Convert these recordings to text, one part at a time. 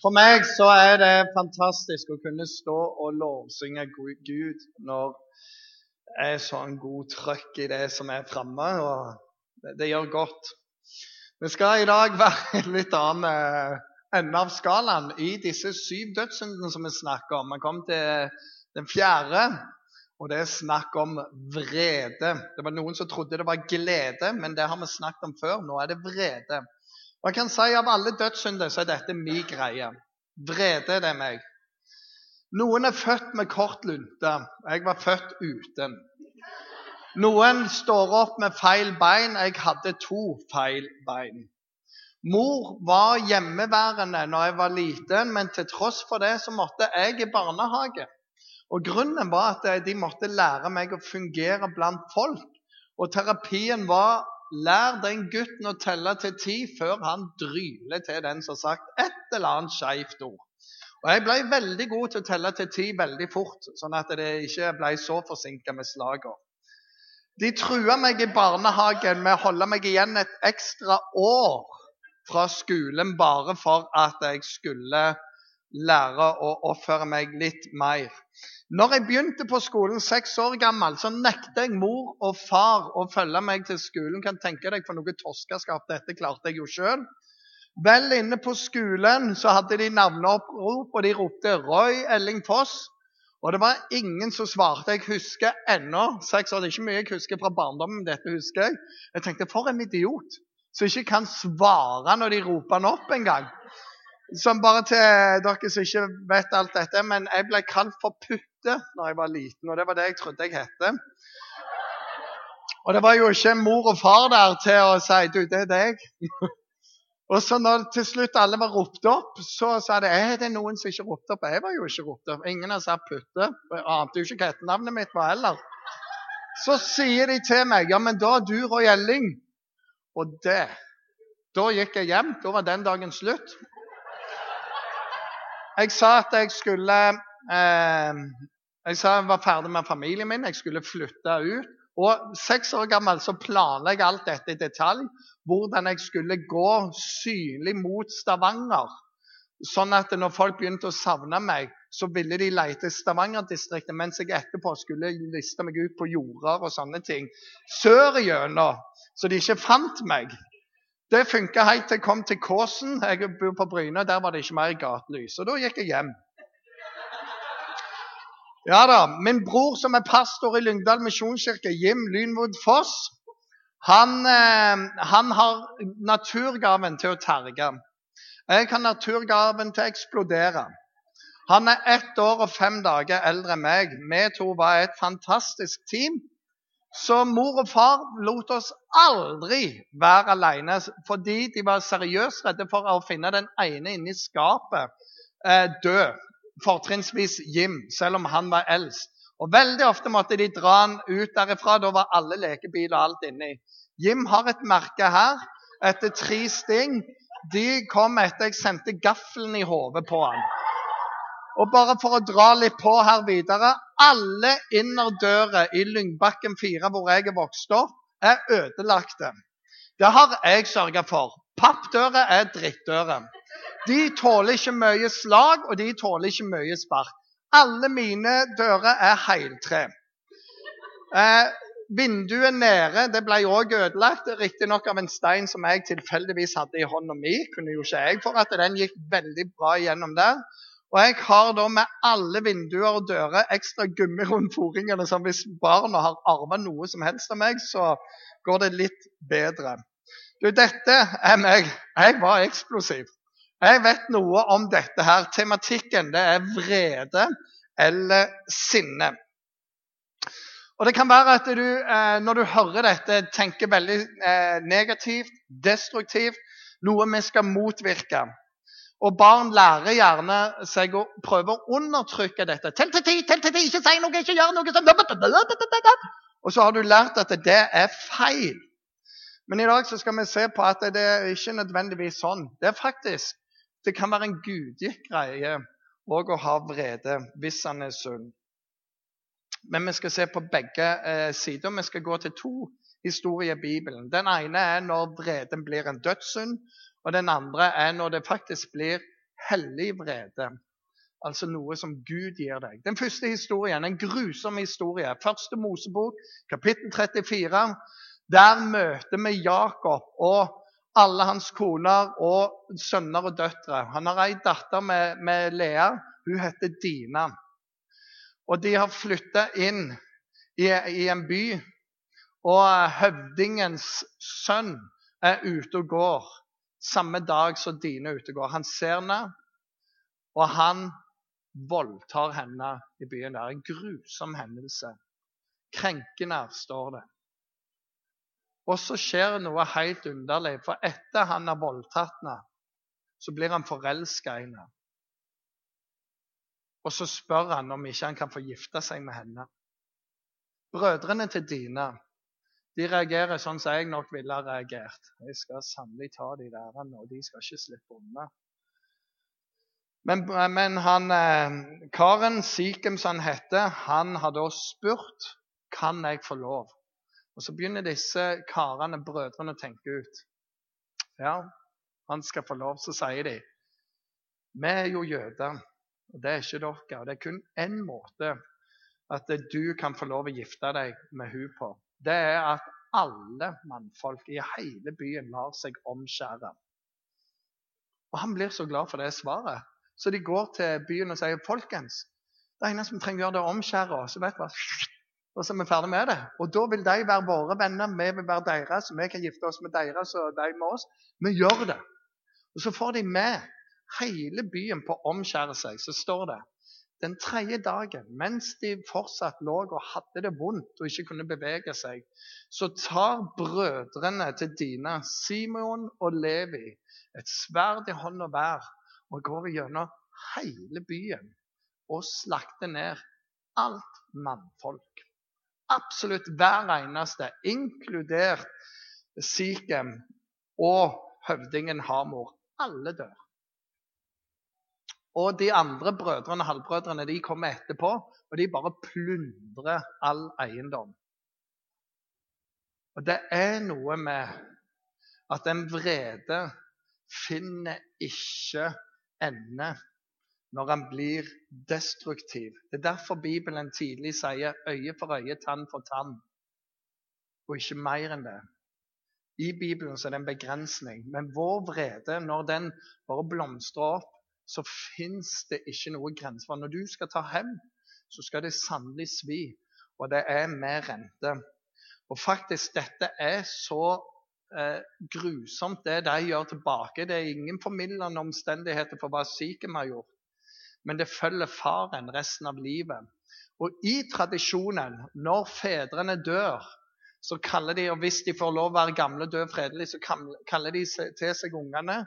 For meg så er det fantastisk å kunne stå og lovsynge Gud når det er sånn god trøkk i det som er framme. Og det, det, gjør godt. Vi skal i dag være litt annen eh, ende av skalaen i disse syv dødssyndene som vi snakker om. Vi kom til den fjerde, og det er snakk om vrede. Det var Noen som trodde det var glede, men det har vi snakket om før. Nå er det vrede. Og jeg kan si Av alle dødssynder så er dette min greie. Vrede det meg. Noen er født med kort lunte. Jeg var født uten. Noen står opp med feil bein. Jeg hadde to feil bein. Mor var hjemmeværende når jeg var liten, men til tross for det så måtte jeg i barnehage. Og Grunnen var at de måtte lære meg å fungere blant folk. Og terapien var Lær den gutten å telle til ti før han dryler til den som sagt et eller annet skeivt ord. Og Jeg ble veldig god til å telle til ti veldig fort, sånn at det ikke ble så forsinka med slagene. De trua meg i barnehagen med å holde meg igjen et ekstra år fra skolen bare for at jeg skulle lære å oppføre meg litt mer. Når jeg begynte på skolen seks år gammel, så nekta jeg mor og far å følge meg til skolen. Kan tenke deg for noe toskeskap dette klarte jeg jo sjøl. Vel inne på skolen så hadde de navneopprop, og de ropte 'Roy Elling Foss'. Og det var ingen som svarte. Jeg husker ennå seks år, Det er ikke mye jeg husker fra barndommen. dette husker Jeg Jeg tenkte, for en idiot som ikke kan svare når de roper han opp engang. Som bare til dere som ikke vet alt dette, men jeg ble kalt for Putte når jeg var liten, og det var det jeg trodde jeg het. Og det var jo ikke mor og far der til å si du, det er deg. og så når til slutt alle var ropt opp, så sa de er det noen som ikke ropte opp. Jeg var jo ikke ropt opp. Ingen har sagt Putte. Jeg ante jo ikke hva etternavnet mitt var heller. Så sier de til meg ja, men da er du Roy Elling. Og det Da gikk jeg hjem. Da var den dagen slutt. Jeg sa at jeg skulle eh, Jeg sa jeg var ferdig med familien min, jeg skulle flytte ut. Og Seks år gammel så planla jeg alt dette i detalj. Hvordan jeg skulle gå synlig mot Stavanger. Sånn at når folk begynte å savne meg, så ville de lete i Stavanger-distriktet, mens jeg etterpå skulle liste meg ut på jorder og sånne ting sørigjennom, så de ikke fant meg. Det funka helt til jeg kom til Kåsen. Jeg bor på Bryne, der var det ikke mer gatelys. Og da gikk jeg hjem. Ja da, Min bror som er pastor i Lyngdal misjonskirke, Jim Lynwood Foss, han, eh, han, har naturgaven til å terge. Jeg har naturgaven til å eksplodere. Han er ett år og fem dager eldre enn meg. Vi to var et fantastisk team. Så mor og far lot oss aldri være alene fordi de var seriøst redde for å finne den ene inni skapet eh, død. Fortrinnsvis Jim, selv om han var eldst. Og Veldig ofte måtte de dra han ut derifra. Da var alle lekebiler og alt inni. Jim har et merke her etter tre sting. De kom etter jeg sendte gaffelen i hodet på han. Og bare for å dra litt på her videre Alle innerdører i Lyngbakken 4, hvor jeg er vokst opp, er ødelagte. Det har jeg sørga for. Pappdører er drittdører. De tåler ikke mye slag, og de tåler ikke mye spark. Alle mine dører er heiltre. Eh, vinduet nede det ble òg ødelagt, riktignok av en stein som jeg tilfeldigvis hadde i hånda mi. Kunne jo ikke jeg for at den gikk veldig bra gjennom der. Og jeg har da med alle vinduer og dører ekstra gummi rundt foringene, så hvis barna har arva noe som helst av meg, så går det litt bedre. Du, dette er meg. Jeg var eksplosiv. Jeg vet noe om dette her. Tematikken det er vrede eller sinne. Og Det kan være at du eh, når du hører dette, tenker veldig eh, negativt, destruktivt, noe vi skal motvirke. Og barn lærer gjerne seg å prøve å undertrykke dette. Tell til ti, tell til ti, ikke si noe, ikke gjør noe sånn. Og så har du lært at det er feil. Men i dag så skal vi se på at det er ikke nødvendigvis sånn. Det er faktisk Det kan være en gudgitt greie òg å ha vrede hvis han er sunn. Men vi skal se på begge eh, sider. Vi skal gå til to historier i Bibelen. Den ene er når vreden blir en dødssynd, og den andre er når det faktisk blir hellig vrede. Altså noe som Gud gir deg. Den første historien, en grusom historie. Første Mosebok, kapittel 34. Der møter vi Jakob og alle hans koner og sønner og døtre. Han har ei datter med, med Lea. Hun heter Dina. Og de har flytta inn i, i en by. Og høvdingens sønn er ute og går samme dag som Dina er ute og går. Han ser henne, og han voldtar henne i byen. Det er en grusom hendelse. Krenkende, står det. Og så skjer noe helt underlig, for etter han har voldtatt henne, så blir han forelska i henne. Og så spør han om ikke han kan få gifte seg med henne. Brødrene til Dina de reagerer sånn som jeg nok ville ha reagert. Jeg skal sannelig ta de der, og de skal ikke slippe unna. Men, men han, eh, karen Sikhem, som han heter, han har da spurt kan jeg få lov. Og Så begynner disse karene, brødrene, å tenke ut. Ja, han skal få lov. Så sier de vi er jo jøder, og det er ikke dere. Og det er kun én måte at du kan få lov å gifte deg med hun på. Det er at alle mannfolk i hele byen lar seg omskjære. Og Han blir så glad for det svaret. Så de går til byen og sier folkens, det eneste vi trenger å gjøre, det er å omskjære oss. Og så er vi ferdig med det. Og da vil de være våre venner, vi vil være deres, vi kan gifte oss med deres og de med oss. Vi gjør det. Og så får de med hele byen på å omskjære seg. Så står det den tredje dagen, mens de fortsatt lå og hadde det vondt og ikke kunne bevege seg, så tar brødrene til Dina, Simon og Levi, et sverd i hånda hver og går gjennom hele byen og slakter ned alt mannfolk. Absolutt hver eneste, inkludert Sikhem og høvdingen Hamor. Alle dør. Og de andre brødrene og halvbrødrene de kommer etterpå, og de bare plundrer all eiendom. Og det er noe med at en vrede finner ikke ende når han blir destruktiv. Det er derfor Bibelen tidlig sier øye for øye, tann for tann, og ikke mer enn det. I Bibelen er det en begrensning, men vår vrede, når den bare blomstrer opp, så fins det ikke noe grense. Når du skal ta hjem, så skal det sannelig svi, og det er med rente. Og faktisk, dette er så eh, grusomt, det de gjør tilbake. Det er ingen formildende omstendigheter for hva Sikhem har gjort, men det følger faren resten av livet. Og i tradisjonen, når fedrene dør, så kaller de, og hvis de får lov å være gamle og dø fredelig, så kaller de til seg ungene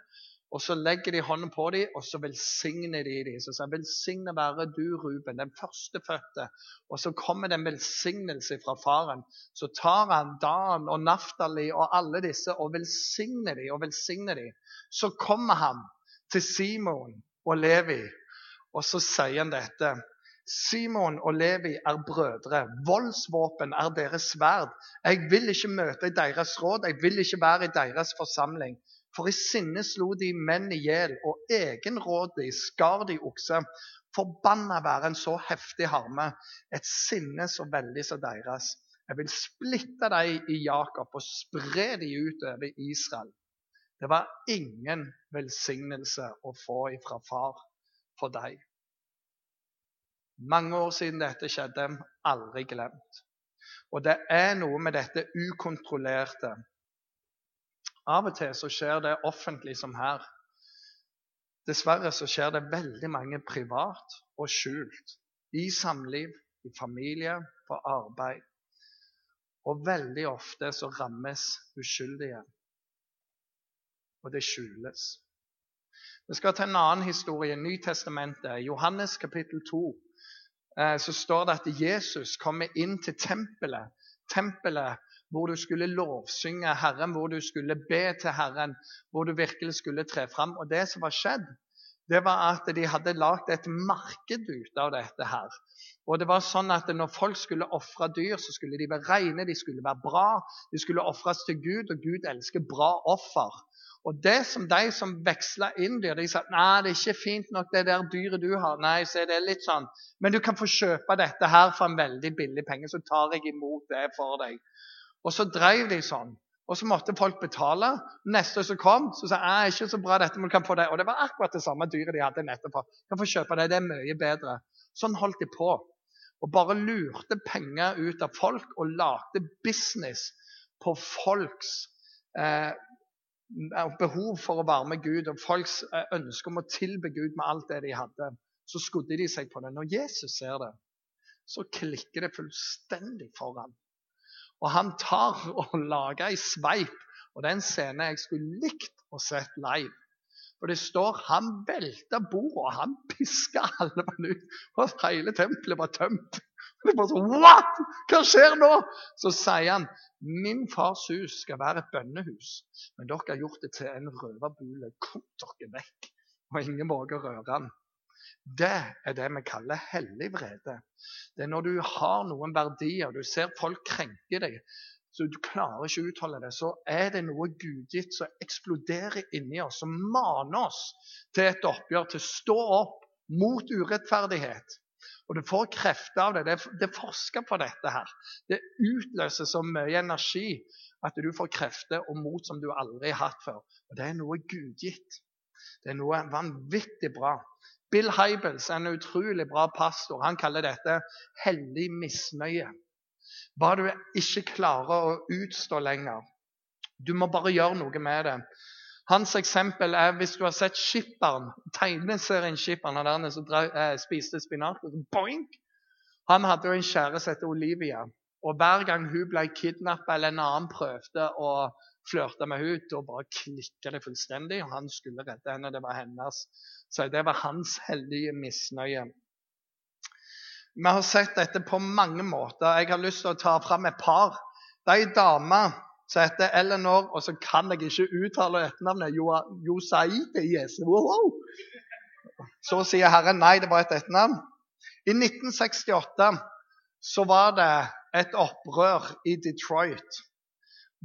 og så legger de hånden på dem, og så velsigner de dem. Så sier 'Velsigne være du, Ruben, den førstefødte'. Og så kommer det en velsignelse fra faren. Så tar han Dan og Naftali og alle disse og velsigner dem og velsigner dem. Så kommer han til Simon og Levi, og så sier han dette. Simon og Levi er brødre. Voldsvåpen er deres sverd. Jeg vil ikke møte i deres råd, jeg vil ikke være i deres forsamling. For i sinne slo de menn i hjel, og egenrådig skar de okse. Forbanna være en så heftig harme, et sinne så veldig som deres. Jeg vil splitte dem i Jakob og spre dem ut over Israel. Det var ingen velsignelse å få ifra far for deg. Mange år siden dette skjedde, aldri glemt. Og det er noe med dette ukontrollerte av og til så skjer det offentlig som her. Dessverre så skjer det veldig mange privat og skjult. I samliv, i familie, på arbeid. Og veldig ofte så rammes uskyldige. Og det skjules. Vi skal til en annen historie, Nytestamentet. Johannes kapittel 2 eh, så står det at Jesus kommer inn til tempelet. Tempelet hvor du skulle lovsynge Herren, hvor du skulle be til Herren, hvor du virkelig skulle tre fram. Og det som var skjedd, det var at de hadde lagd et marked ut av dette her. Og det var sånn at Når folk skulle ofre dyr, så skulle de være rene, de skulle være bra. De skulle ofres til Gud, og Gud elsker bra offer. Og det som de som veksla inn dyr, de sa nei, det er ikke fint nok det der dyret du har. Nei, så er det litt sånn, Men du kan få kjøpe dette her for en veldig billig penge, så tar jeg imot det for deg. Og så drev de sånn. Og så måtte folk betale. Neste som kom, så sa jeg ikke så bra dette, men du kan få det. Og det var akkurat det samme dyret de hadde. Du kan få kjøpe det, det er mye bedre. Sånn holdt de på. Og bare lurte penger ut av folk og lagde business på folks eh, behov for å være med Gud og folks eh, ønske om å tilbe Gud med alt det de hadde, så skodde de seg på det. Når Jesus ser det, så klikker det fullstendig for ham. Og han tar og lager ei sveip. Og det er en scene jeg skulle likt å sett live. Og det står han velta bordet, og han piska alle ut. Og hele tempelet var tømt. Det var sånn, What?! Hva skjer nå? Så sier han Min fars hus skal være et bønnehus, men dere har gjort det til en røverbule. Kom dere vekk, og ingen våger å røre den. Det er det vi kaller hellig vrede. Det er når du har noen verdier, du ser folk krenke deg, så du klarer ikke å utholde det, så er det noe gudgitt som eksploderer inni oss, som maner oss til et oppgjør, til å stå opp mot urettferdighet. Og du får krefter av det. Det er, forska på dette her. Det utløser så mye energi at du får krefter og mot som du aldri har hatt før. Og Det er noe gudgitt. Det er noe vanvittig bra. Bill Hybels, en utrolig bra pastor, han kaller dette hellig misnøye. Hva du ikke klarer å utstå lenger. Du må bare gjøre noe med det. Hans eksempel er hvis du har sett Skipperen, tegneserien Skipperen, han der som eh, spiste spinat. Boink! Han hadde jo en kjære som Olivia. Og hver gang hun ble kidnappa eller en annen prøvde å flørte med henne, da bare klikka det fullstendig. og Han skulle redde henne, det var hennes. Så det var hans heldige misnøye. Vi har sett dette på mange måter. Jeg har lyst til å ta fram et par. Det er ei dame som heter Eleanor, og så kan jeg ikke uttale etternavnet. Josaides. Wow. Så sier Herren nei, det var et etternavn. I 1968 så var det et opprør i Detroit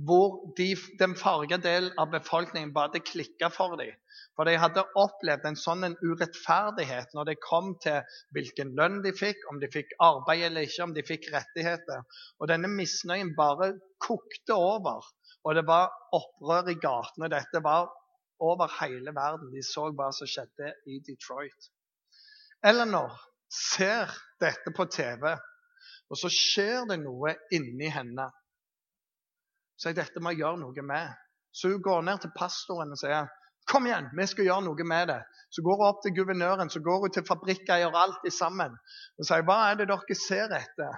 hvor de, den farga delen av befolkningen bare klikka for dem. For de hadde opplevd en sånn urettferdighet når det kom til hvilken lønn de fikk, om de fikk arbeid eller ikke, om de fikk rettigheter. Og denne misnøyen bare kokte over. Og det var opprør i gatene. Dette var over hele verden. De så hva som skjedde i Detroit. Eleanor ser dette på TV, og så skjer det noe inni henne. Jeg dette må jeg gjøre noe med. Så hun går ned til pastoren og sier Kom igjen, vi skal gjøre noe med det. Så går hun opp til guvernøren, så går hun til fabrikkeier, alt sammen. Og sier hva er det dere ser etter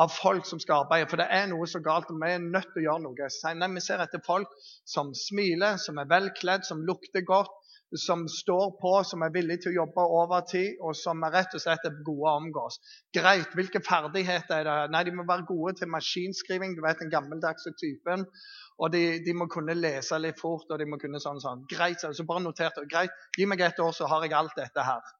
av folk som skal arbeide? For det er noe så galt, og vi er nødt til å gjøre noe. Så sier, nei, Vi ser etter folk som smiler, som er velkledd, som lukter godt, som står på, som er villige til å jobbe overtid, og som er rett og slett er gode å omgås. Greit, hvilke ferdigheter er det? Nei, De må være gode til maskinskriving, du vet den gammeldagse typen. Og de, de, må kunne lese litt fort. og de må kunne sånn sånn. Greit, så bare noterte Greit, gi meg et år, så har jeg alt dette her.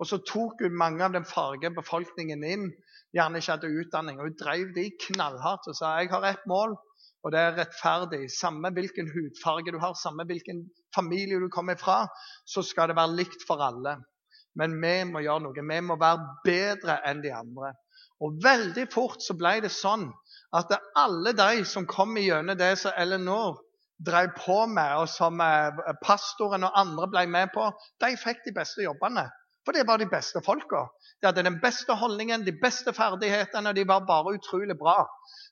Og så tok hun mange av den farge befolkningen inn, gjerne ikke hadde utdanning. Og hun drev de knallhardt og sa jeg har ett mål, og det er rettferdig. Samme hvilken hudfarge du har, samme hvilken familie du kommer fra, så skal det være likt for alle. Men vi må gjøre noe. Vi må være bedre enn de andre. Og veldig fort så ble det sånn at alle de som kom gjennom det som Eleanor drev på med, og som eh, pastoren og andre ble med på, de fikk de beste jobbene. For det var de beste folka. De hadde den beste holdningen, de beste ferdighetene, og de var bare utrolig bra.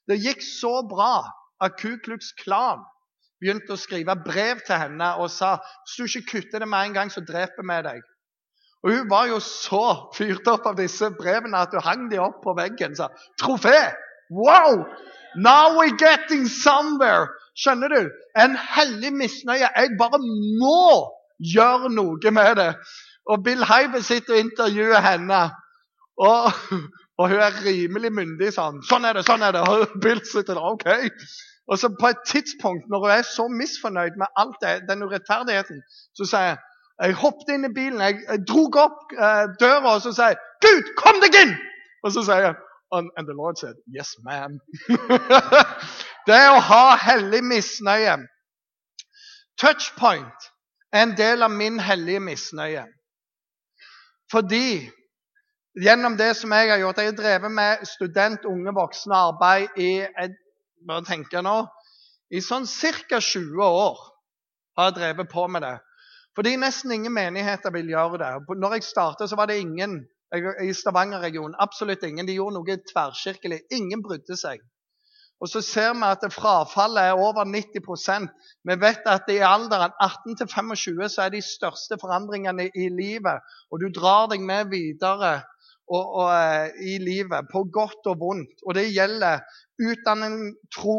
Det gikk så bra at Ku Klux Klan begynte å skrive brev til henne og sa hvis du ikke kutter det med en gang, så dreper vi deg. Og Hun var jo så fyrt opp av disse brevene at hun hang de opp på veggen sa 'Trofé! Wow! Now we're getting somewhere. Skjønner du? En hellig misnøye. Jeg bare må gjøre noe med det. Og Bill Heiber sitter og intervjuer henne. Og, og, hun er rimelig myndig sånn. 'Sånn er det, sånn er det.' Og Bill sitter der. ok. Og så på et tidspunkt, når hun er så misfornøyd med alt det, den urettferdigheten, så sier jeg jeg hoppet inn i bilen, jeg, jeg drog opp eh, døra og så sier jeg, 'Gud, kom deg inn!' Og så sier jeg And, and the Lord said, Yes, ma'am. det å ha hellig misnøye Touchpoint er en del av min hellige misnøye. Fordi gjennom det som jeg har gjort Jeg har drevet med student, unge voksne arbeid i et, bare tenke nå, i sånn ca. 20 år. har jeg drevet på med det. Fordi nesten ingen menigheter vil gjøre det. Når jeg startet, så var det ingen i Stavanger-regionen. Absolutt ingen. De gjorde noe tverrkirkelig. Ingen brydde seg. Og så ser vi at frafallet er over 90% Vi vet at i alderen 18 25 så er de største forandringene i livet. Og du drar deg med videre og, og, eh, i livet, på godt og vondt. Og det gjelder utdanning, tro,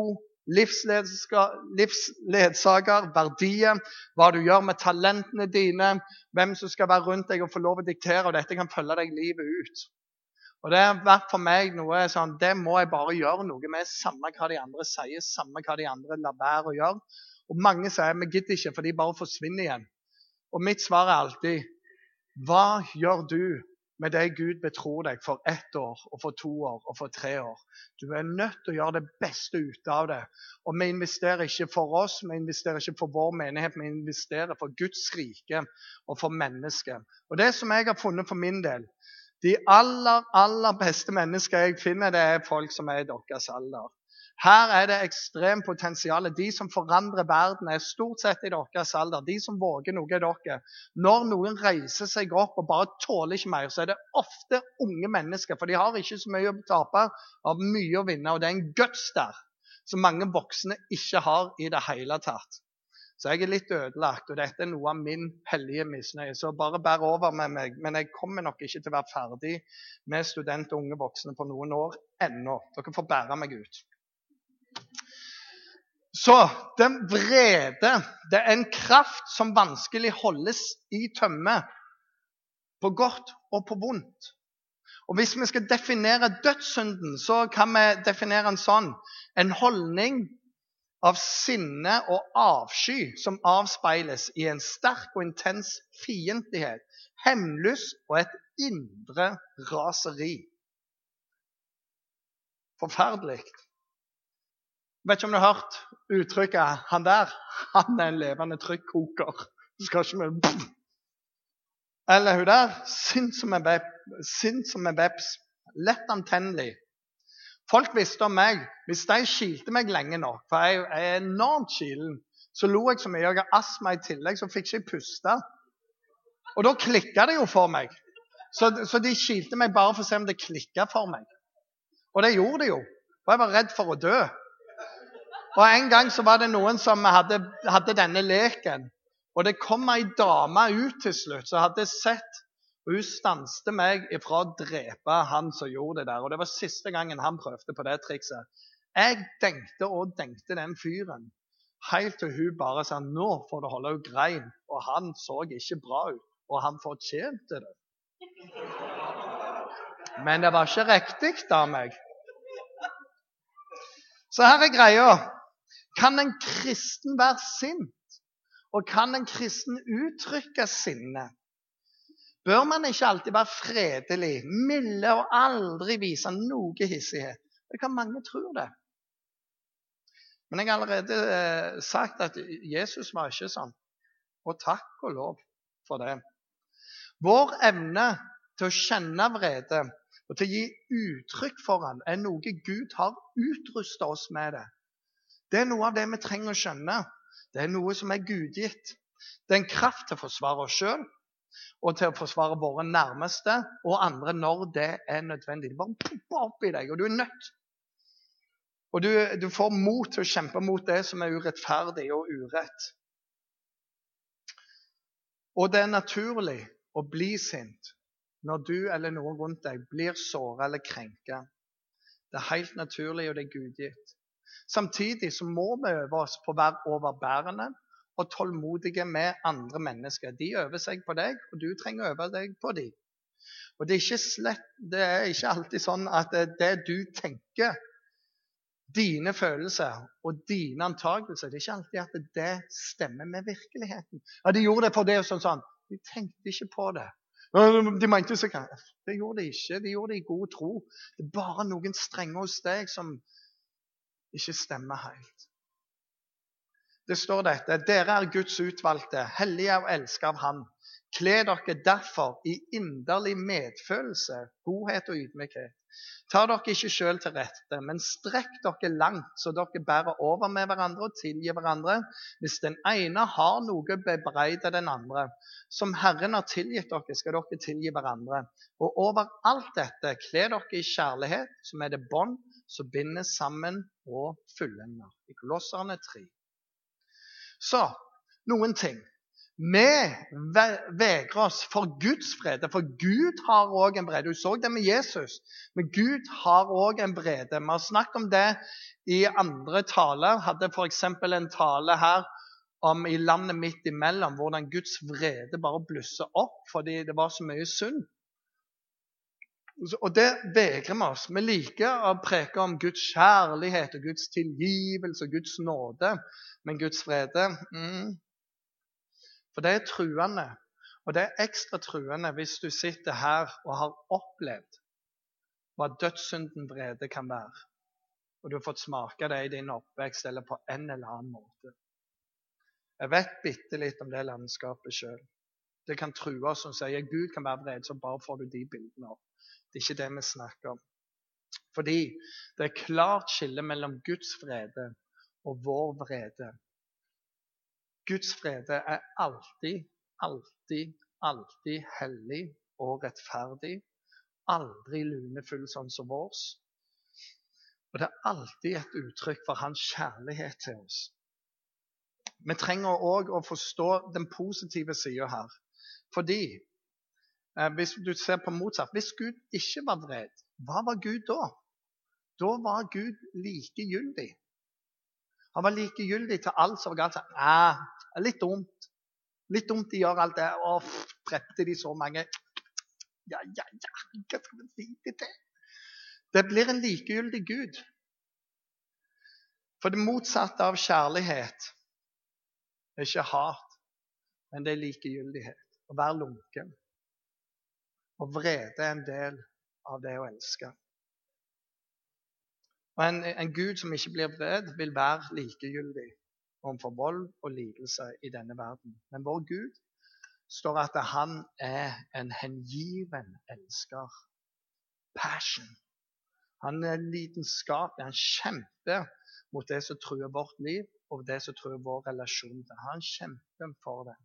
livsledsager, verdier, hva du gjør med talentene dine, hvem som skal være rundt deg og få lov å diktere. Og dette kan følge deg livet ut. Og Det har vært for meg noe sånn, det må jeg bare gjøre noe med, samme hva de andre sier, samme hva de andre lar være å gjøre. Og Mange sier vi gidder ikke, for de bare forsvinner igjen. Og mitt svar er alltid hva gjør du med det Gud betror deg for ett år, og for to år og for tre år? Du er nødt til å gjøre det beste ut av det. Og vi investerer ikke for oss, vi investerer ikke for vår menighet, vi investerer for Guds rike og for mennesket. Og det som jeg har funnet for min del, de aller, aller beste mennesker jeg finner, det er folk som er i deres alder. Her er det ekstremt potensial. De som forandrer verden, er stort sett i deres alder. De som våger noe, er dere. Når noen reiser seg opp og bare tåler ikke mer, så er det ofte unge mennesker. For de har ikke så mye å tape, har mye å vinne. Og det er en guts der som mange voksne ikke har i det hele tatt. Så jeg er litt ødelagt, og dette er noe av min hellige misnøye. Så bare bær over med meg. Men jeg kommer nok ikke til å være ferdig med student og unge voksne på noen år ennå. Dere får bære meg ut. Så den vrede det er en kraft som vanskelig holdes i tømme. På godt og på vondt. Og Hvis vi skal definere dødssynden, så kan vi definere en sånn. En holdning av sinne og avsky som avspeiles i en sterk og intens fiendtlighet, hemlyst og et indre raseri. Forferdelig. Vet ikke om du har hørt uttrykket 'Han der, han er en levende trykkoker'. Skal ikke vi Eller hun der, sint som en veps. Lett antennelig. Folk visste om meg. Hvis de kilte meg lenge nok, for jeg, er enormt kilen, så lo jeg så mye. Jeg har astma i tillegg, så fikk jeg ikke puste. Og da klikka det jo for meg. Så, så, de kilte meg bare for å se om det klikka for meg. Og det gjorde det jo. For jeg var redd for å dø. Og En gang så var det noen som hadde, hadde denne leken. Og det kom ei dame ut til slutt som hadde sett og Hun stanste meg ifra å drepe han som gjorde det der. Og det var siste gangen han prøvde på det trikset. Jeg tenkte og tenkte den fyren. Helt til hun bare sa nå får det holde. Hun grein. Og han så ikke bra ut. Og han fortjente det. Men det var ikke riktig av meg. Så her er greia. Kan en kristen være sint? Og kan en kristen uttrykke sinne? Bør man ikke alltid være fredelig, milde og aldri vise noe hissighet? Det kan mange tro det. Men jeg har allerede eh, sagt at Jesus var ikke sånn. Og takk og lov for det. Vår evne til å kjenne vrede og til å gi uttrykk for den, er noe Gud har utrusta oss med. det. Det er noe av det vi trenger å skjønne. Det er noe som er gudgitt. Det er en kraft til å forsvare oss sjøl, og til å forsvare våre nærmeste og andre når det er nødvendig. Det bare popper opp i deg, og du er nødt. Og du, du, får mot til å kjempe mot det som er urettferdig og urett. Og det er naturlig å bli sint når du eller noen rundt deg blir såra eller krenka. Det er helt naturlig, og det er gudgitt. Samtidig så må vi øve oss på å være overbærende og tålmodige med andre mennesker. De øver seg på deg, og du trenger å øve deg på dem. Og det er, ikke slett, det er ikke alltid sånn at det du tenker, dine følelser og dine antakelser, det er ikke alltid at det stemmer med virkeligheten. Ja, De gjorde det for det og sånn. sånn. De tenkte ikke på det. De mente så Det gjorde de ikke. De gjorde det i god tro. Det er bare noen strenger hos deg som ikke stemmer helt. Det står dette Dere er Guds utvalgte, hellige og elsket av Han. Kle dere derfor i inderlig medfølelse, godhet og ydmykhet. Ta dere ikke sjøl til rette, men strekk dere langt, så dere bærer over med hverandre og tilgir hverandre hvis den ene har noe bebreider den andre. Som Herren har tilgitt dere, skal dere tilgi hverandre. Og over alt dette, kle dere i kjærlighet, som er det bånd som binder sammen og fullender. I Kolosserne 3. Så noen ting. Vi vegrer oss for Guds fred. For Gud har òg en brede. Du så det med Jesus. Men Gud har òg en brede. Vi har snakket om det i andre taler. Hadde f.eks. en tale her om i landet midt imellom hvordan Guds vrede bare blusser opp fordi det var så mye synd. Og det vegrer vi oss. Vi liker å preke om Guds kjærlighet og Guds tilgivelse og Guds nåde. Men Guds frede mm. For det er truende. Og det er ekstra truende hvis du sitter her og har opplevd hva dødssynden vrede kan være. Og du har fått smake det i din oppvekst eller på en eller annen måte. Jeg vet bitte litt om det landskapet sjøl. Det kan true oss som sier Gud kan være vred, så bare får du de bildene opp. Det er ikke det vi snakker om. Fordi det er klart skille mellom Guds vrede og vår vrede. Guds vrede er alltid, alltid, alltid hellig og rettferdig. Aldri lunefull sånn som vår. Og det er alltid et uttrykk for hans kjærlighet til oss. Vi trenger òg å forstå den positive sida her. Fordi hvis du ser på motsatt Hvis Gud ikke var vred, hva var Gud da? Da var Gud likegyldig. Han var likegyldig til alt som var galt. Ah, litt dumt. Litt dumt de gjør alt det. Å, drepte de så mange Ja, ja, ja, hva skal vi si det? Det blir en likegyldig Gud. For det motsatte av kjærlighet er ikke hat, men det er likegyldighet. Å være lunken. Og vrede er en del av det å elske. Og en, en Gud som ikke blir vred, vil være likegyldig overfor vold og lidelse i denne verden. Men vår Gud står at han er en hengiven elsker. Passion. Han er lidenskapelig. Han kjemper mot det som truer vårt liv, og det som truer vår relasjon til Han kjemper for det.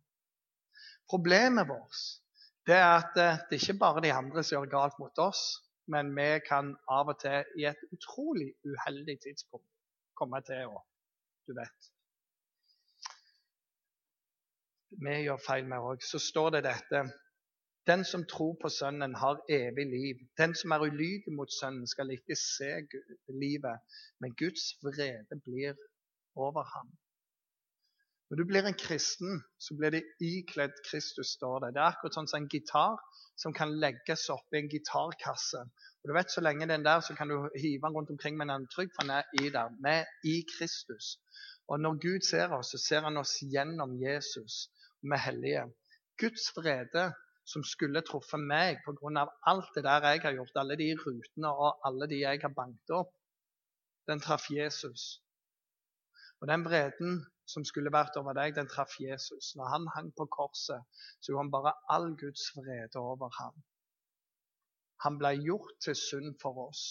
Problemet vårt det er at eh, det er ikke bare de andre som gjør galt mot oss, men vi kan av og til i et utrolig uheldig tidspunkt komme til å Du vet. Vi gjør feil, vi òg. Så står det dette Den som tror på Sønnen, har evig liv. Den som er ulydig mot Sønnen, skal ikke se livet, men Guds vrede blir over ham. Når du blir en kristen, så blir det ikledd Kristus, står det. Det er akkurat sånn som en gitar som kan legges opp i en gitarkasse. Og du vet, Så lenge den der, så kan du hive den rundt omkring, men den er trygg, for den er i der. Vi er i Kristus. Og når Gud ser oss, så ser han oss gjennom Jesus. Og vi er hellige. Guds vrede som skulle truffet meg pga. alt det der jeg har gjort, alle de rutene og alle de jeg har banket opp, den traff Jesus. Og den vreden som skulle vært over deg, den traff Jesus. Når han hang på korset, så han bare all Guds vrede over ham. Han ble gjort til synd for oss,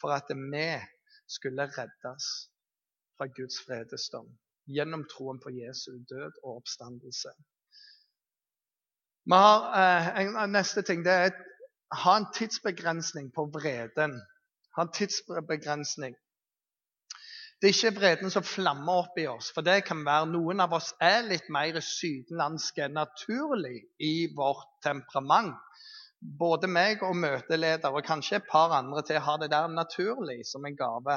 for at vi skulle reddes fra Guds vredesdom gjennom troen på Jesu død og oppstandelse. Vi har, eh, en, neste ting det er ha en tidsbegrensning på vreden. Ha en tidsbegrensning. Det er ikke vreden som flammer opp i oss. For det kan være noen av oss er litt mer sydenlandske naturlig i vårt temperament. Både meg og møteleder og kanskje et par andre til har det der naturlig som en gave.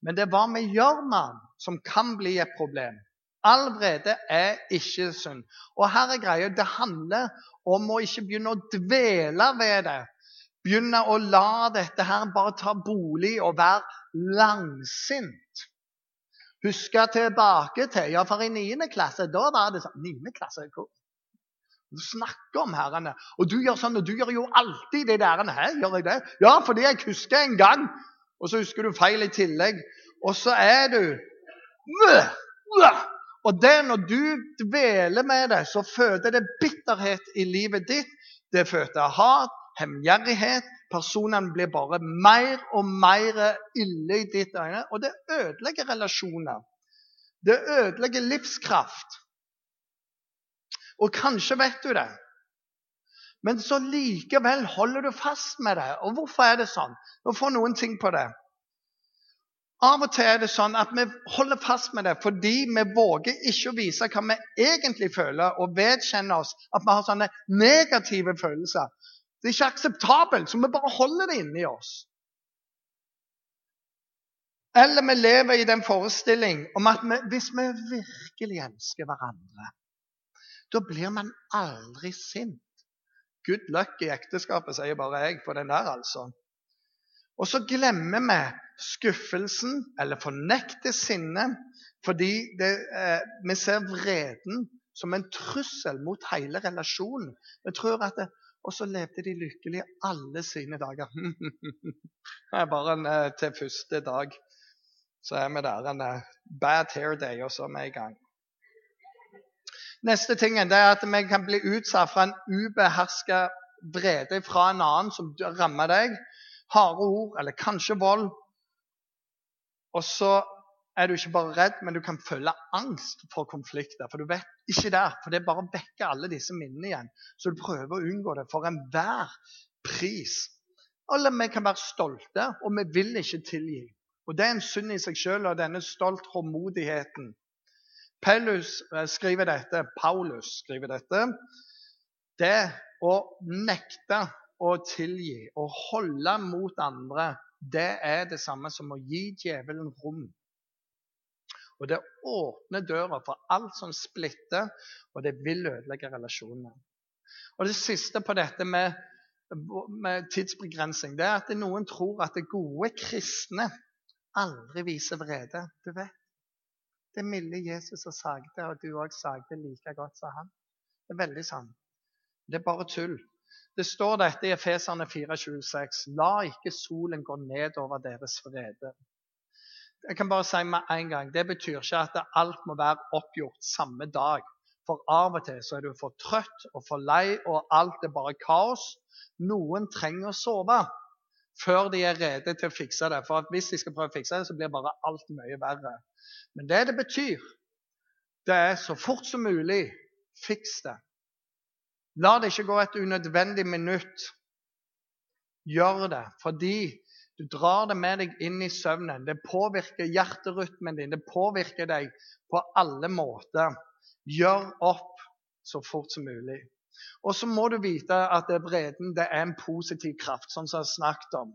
Men det er hva vi gjør med den, som kan bli et problem. All vrede er ikke synd. Og her er greia, det handler om å ikke begynne å dvele ved det. Begynne å la dette her bare ta bolig og være langsint huske tilbake til Ja, for i 9. klasse da var det sånn 9. klasse, hvor? Du snakker om herrene. Og du gjør sånn, og du gjør jo alltid det der. Hæ, gjør jeg det? Ja, fordi jeg husker en gang. Og så husker du feil i tillegg. Og så er du Og det når du dveler med det, så føder det bitterhet i livet ditt. Det føder hat, hemgjerrighet. Personene blir bare mer og mer ille i ditt øyne. Og det ødelegger relasjoner. Det ødelegger livskraft. Og kanskje vet du det. Men så likevel holder du fast med det. Og hvorfor er det sånn? Nå får noen ting på det. Av og til er det sånn at vi holder fast med det fordi vi våger ikke å vise hva vi egentlig føler, og vedkjenne oss at vi har sånne negative følelser. Det er ikke akseptabelt, så vi bare holder det inni oss. Eller vi lever i den forestilling om at vi, hvis vi virkelig elsker hverandre, da blir man aldri sint. Good luck i ekteskapet, sier bare jeg på den der, altså. Og så glemmer vi skuffelsen eller fornekter sinnet fordi det, eh, vi ser vreden som en trussel mot hele relasjonen. Vi tror at det, Og så levde de lykkelig alle sine dager. det er bare en, eh, til første dag så er vi der en eh, bad hair day, og så er vi i gang. Neste tingen er at vi kan bli utsatt for en ubeherska vrede fra en annen som rammer deg. Harde ord, eller kanskje vold. Og så er du ikke bare redd, men du kan føle angst for konflikter. For du vet ikke der, for det bare vekker alle disse minnene igjen. Så du prøver å unngå det for enhver pris. Alle vi kan være stolte, og vi vil ikke tilgi. Og Det er en synd i seg sjøl, og denne stolt håndmodigheten Paulus eh, skriver dette, Paulus skriver dette. Det å nekte å tilgi og holde mot andre, det er det samme som å gi djevelen rom. Og det åpner døra for alt som splitter, og det vil ødelegge relasjonene. Og Det siste på dette med, med tidsbegrensning det er at noen tror at det gode kristne aldri viser vrede. Du vet, det milde Jesus som sagde, og du òg sagde like godt som han. Det er veldig sant. Det er bare tull. Det står dette i Efeserne 4,26.: La ikke solen gå ned over deres vrede. Jeg kan bare si med en gang, Det betyr ikke at alt må være oppgjort samme dag. For av og til så er du for trøtt og for lei, og alt er bare kaos. Noen trenger å sove før de er rede til å fikse det. For hvis de skal prøve å fikse det, så blir bare alt mye verre. Men det det betyr, det er så fort som mulig fiks det. La det ikke gå et unødvendig minutt. Gjør det fordi du drar det med deg inn i søvnen. Det påvirker hjerterytmen din. Det påvirker deg på alle måter. Gjør opp så fort som mulig. Og så må du vite at det bredden, det er en positiv kraft, sånn som vi har snakket om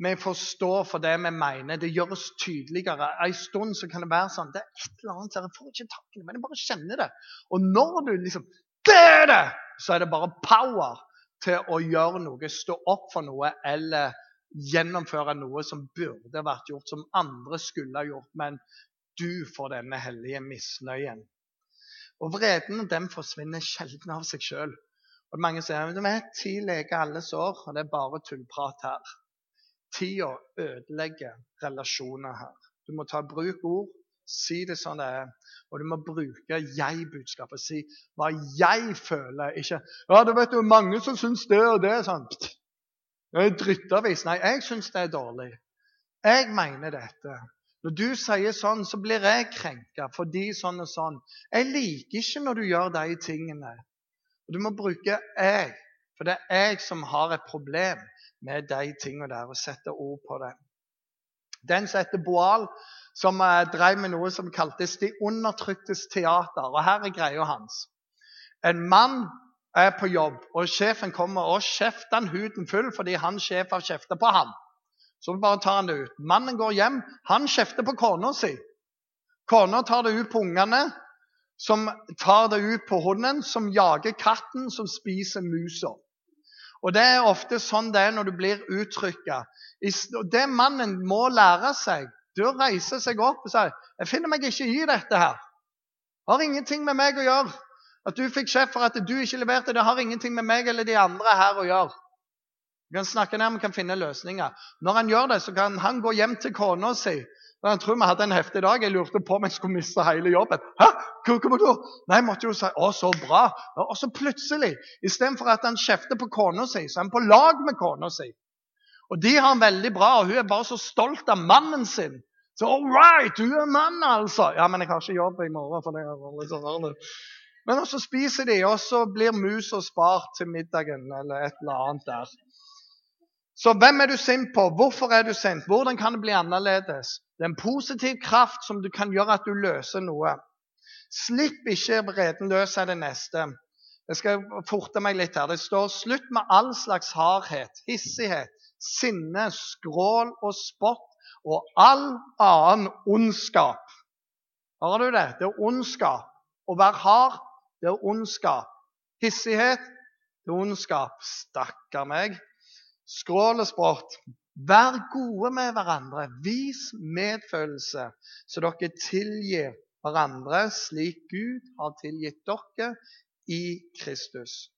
vi forstår for det vi mener. Det gjøres tydeligere. En stund så kan det være sånn Det er et eller annet her, jeg får ikke tak i det, men jeg bare kjenner det. Og når du liksom Det er det! Så er det bare power til å gjøre noe, stå opp for noe eller gjennomføre noe som burde vært gjort, som andre skulle ha gjort. Men du får denne hellige misnøyen. Og vreden den forsvinner sjelden av seg sjøl. Mange sier at ti leger alle sår, og det er bare tullprat her. Tida ødelegger relasjoner her. Du må ta bruk ord, si det sånn det er. Og du må bruke jeg-budskapet. Si hva jeg føler. Ikke ja, det vet du, mange som syns det og det. sånn. Det er drittavis. Nei, jeg syns det er dårlig. Jeg mener dette. Når du sier sånn, så blir jeg krenka fordi sånn og sånn. Jeg liker ikke når du gjør de tingene. Og Du må bruke 'jeg', for det er jeg som har et problem med de tingene der og sette ord på det. Den som heter Boal, som eh, drev med noe som kaltes De undertryktes teater. Og her er greia hans. En mann er på jobb, og sjefen kommer og kjefter han huden full fordi han sjef har kjefta på ham. Så bare tar han det ut. Mannen går hjem. Han kjefter på kona si. Kona tar det ut på ungene, som tar det ut på hunden, som jager katten, som spiser musa. Og Det er ofte sånn det er når du blir uttrykka. Det mannen må lære seg, det å reise seg opp og si 'Jeg finner meg ikke i dette her.' Det har ingenting med meg å gjøre. At du fikk kjeft for at du ikke leverte, det har ingenting med meg eller de andre her å gjøre. Vi kan snakke ned, vi kan finne løsninger. Når han gjør det, så kan han gå hjem til kona si Jeg tror vi hadde en heftig dag. Jeg lurte på om jeg skulle miste hele jobben. Hæ? Hva kommer? Nei, måtte jo si 'Å, så bra'. Og så plutselig, istedenfor at han kjefter på kona si, så er han på lag med kona si. Og de har han veldig bra, og hun er bare så stolt av mannen sin. Så all right, du er mann, altså! Ja, men jeg har ikke jobb i morgen. for det er litt sånn Men så spiser de, og så blir musa spart til middagen eller et eller annet der. Så hvem er du sint på? Hvorfor er du sint? Hvordan kan det bli annerledes? Det er en positiv kraft som du kan gjøre at du løser noe. Slipp ikke vreden løs av det neste. Jeg skal forte meg litt her. Det står 'slutt med all slags hardhet, hissighet, sinne, skrål og spott og all annen ondskap'. Hører du det? Det er ondskap. Å være hard, det er ondskap. Hissighet, det er ondskap. Stakkar meg. Skrål og sprått. Vær gode med hverandre. Vis medfølelse, så dere tilgir hverandre slik Gud har tilgitt dere i Kristus.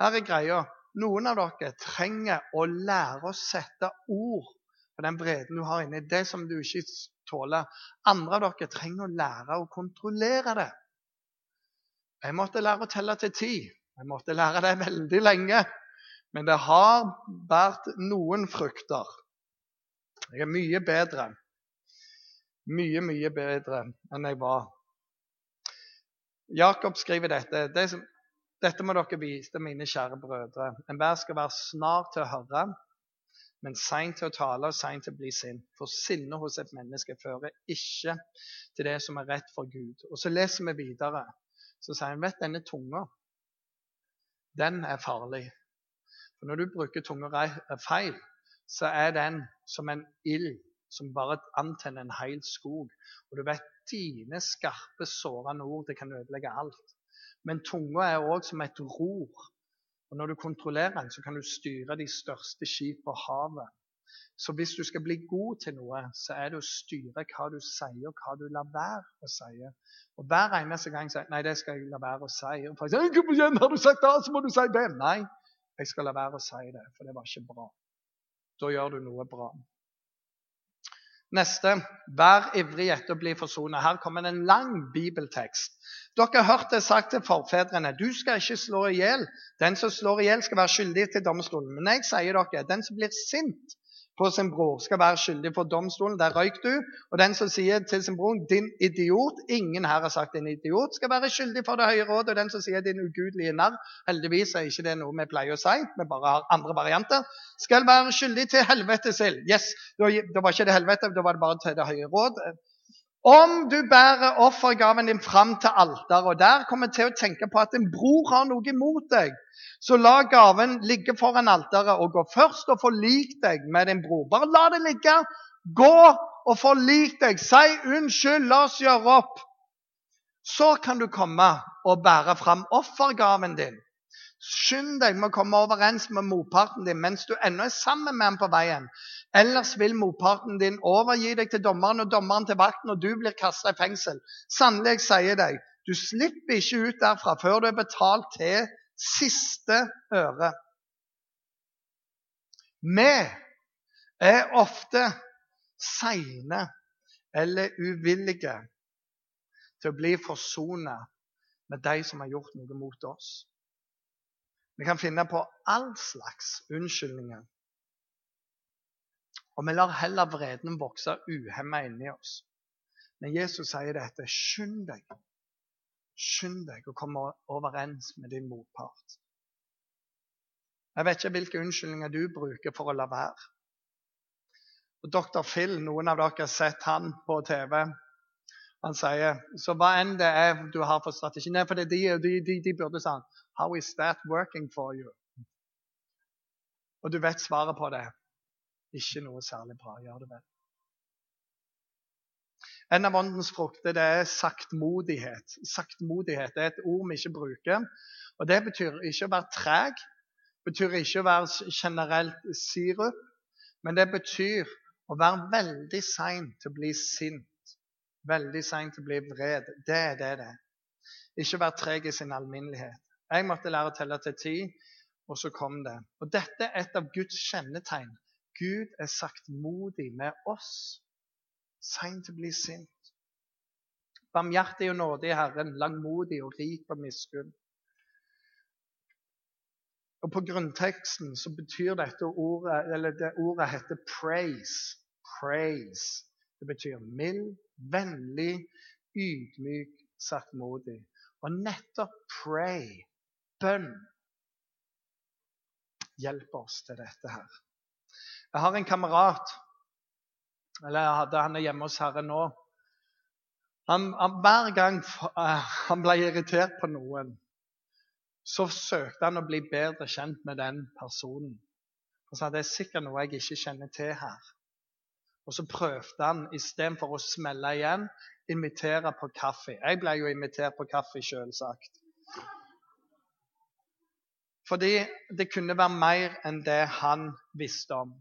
Her er greia. Noen av dere trenger å lære å sette ord på den breden du har inni, det som du ikke tåler. Andre av dere trenger å lære å kontrollere det. Jeg måtte lære å telle til ti. Jeg måtte lære det veldig lenge. Men det har båret noen frukter. Jeg er mye bedre. Mye, mye bedre enn jeg var. Jakob skriver dette. Det som, dette må dere vise, mine kjære brødre. Enhver skal være snar til å høre, men sein til å tale og sein til å bli sint. For sinne hos et menneske fører ikke til det som er rett for Gud. Og så leser vi videre. Så sier han vet denne tunga, den er farlig. For Når du bruker tunga feil, så er den som en ild som bare antenner en hel skog. Og du vet dine skarpe, sårende ord det kan ødelegge alt. Men tunga er òg som et ror. Og Når du kontrollerer den, så kan du styre de største skip på havet. Så hvis du skal bli god til noe, så er det å styre hva du sier, og hva du lar være å si. Og Hver eneste gang sier nei, det skal jeg la være å si. Og folk sier, har du sagt det, så må du si det. Nei, jeg skal la være å si det, for det var ikke bra. Da gjør du noe bra. Neste vær ivrig etter å bli forsonet. Her kommer en lang bibeltekst. Dere har hørt det sagt til forfedrene du skal ikke slå i hjel. Den som slår i hjel, skal være skyldig til domstolen. Men jeg sier dere, den som blir sint på sin bror, skal være skyldig for domstolen. Der røyk du. Og den som sier til sin bror 'din idiot' Ingen her har sagt 'din idiot', skal være skyldig for det høye rådet. Og den som sier 'din ugudelige narr', heldigvis er ikke det noe vi pleier å si, vi bare har andre varianter, skal være skyldig til helvete selv. Yes, da var ikke det helvete, da var det bare til det høye råd. Om du bærer offergaven din fram til alteret, og der kommer til å tenke på at en bror har noe imot deg, så la gaven ligge foran alteret, og gå først og forlik deg med din bror. Bare la det ligge. Gå og forlik deg. Si unnskyld, la oss gjøre opp. Så kan du komme og bære fram offergaven din. Skynd deg med å komme overens med motparten din mens du ennå er sammen med ham på veien. Ellers vil motparten din overgi deg til dommeren og dommeren til vakten, og du blir kasta i fengsel. Sannelig, jeg sier deg, du slipper ikke ut derfra før du er betalt til siste øre. Vi er ofte seine eller uvillige til å bli forsonet med de som har gjort noe mot oss. Vi kan finne på all slags unnskyldninger. Og vi lar heller vreden vokse uhemma inni oss. Men Jesus sier dette. Skynd deg. Skynd deg å komme overens med din motpart. Jeg vet ikke hvilke unnskyldninger du bruker for å la være. Og Dr. Phil, noen av dere har sett han på TV. Han sier så hva enn det er du har for strategi Nei, for det, de, de, de, de burde sagt How is that working for you? Og du vet svaret på det. Ikke noe særlig bra. Gjør det vel. En av åndens frukter det er saktmodighet. Saktmodighet er et ord vi ikke bruker. Og Det betyr ikke å være treg, betyr ikke å være generelt sirup, men det betyr å være veldig sein til å bli sint. Veldig sein til å bli vred. Det er det det er. Ikke være treg i sin alminnelighet. Jeg måtte lære å telle til ti, og så kom det. Og Dette er et av Guds kjennetegn. Gud er saktmodig med oss. Sein til å bli sint. Barmhjertig og nådig Herren, langmodig og rik på miskunn. Og På grunnteksten så betyr dette ordet eller det ordet heter praise. Praise. Det betyr mild, vennlig, ydmyk, saktmodig. Og nettopp pray, bønn, hjelper oss til dette her. Jeg har en kamerat, eller jeg hadde han hjemme hos Herre nå. Han, han, hver gang uh, han ble irritert på noen, så søkte han å bli bedre kjent med den personen. Han sa det er sikkert noe jeg ikke kjenner til her. Og så prøvde han istedenfor å smelle igjen, invitere på kaffe. Jeg ble jo invitert på kaffe, selvsagt. Fordi det kunne være mer enn det han visste om.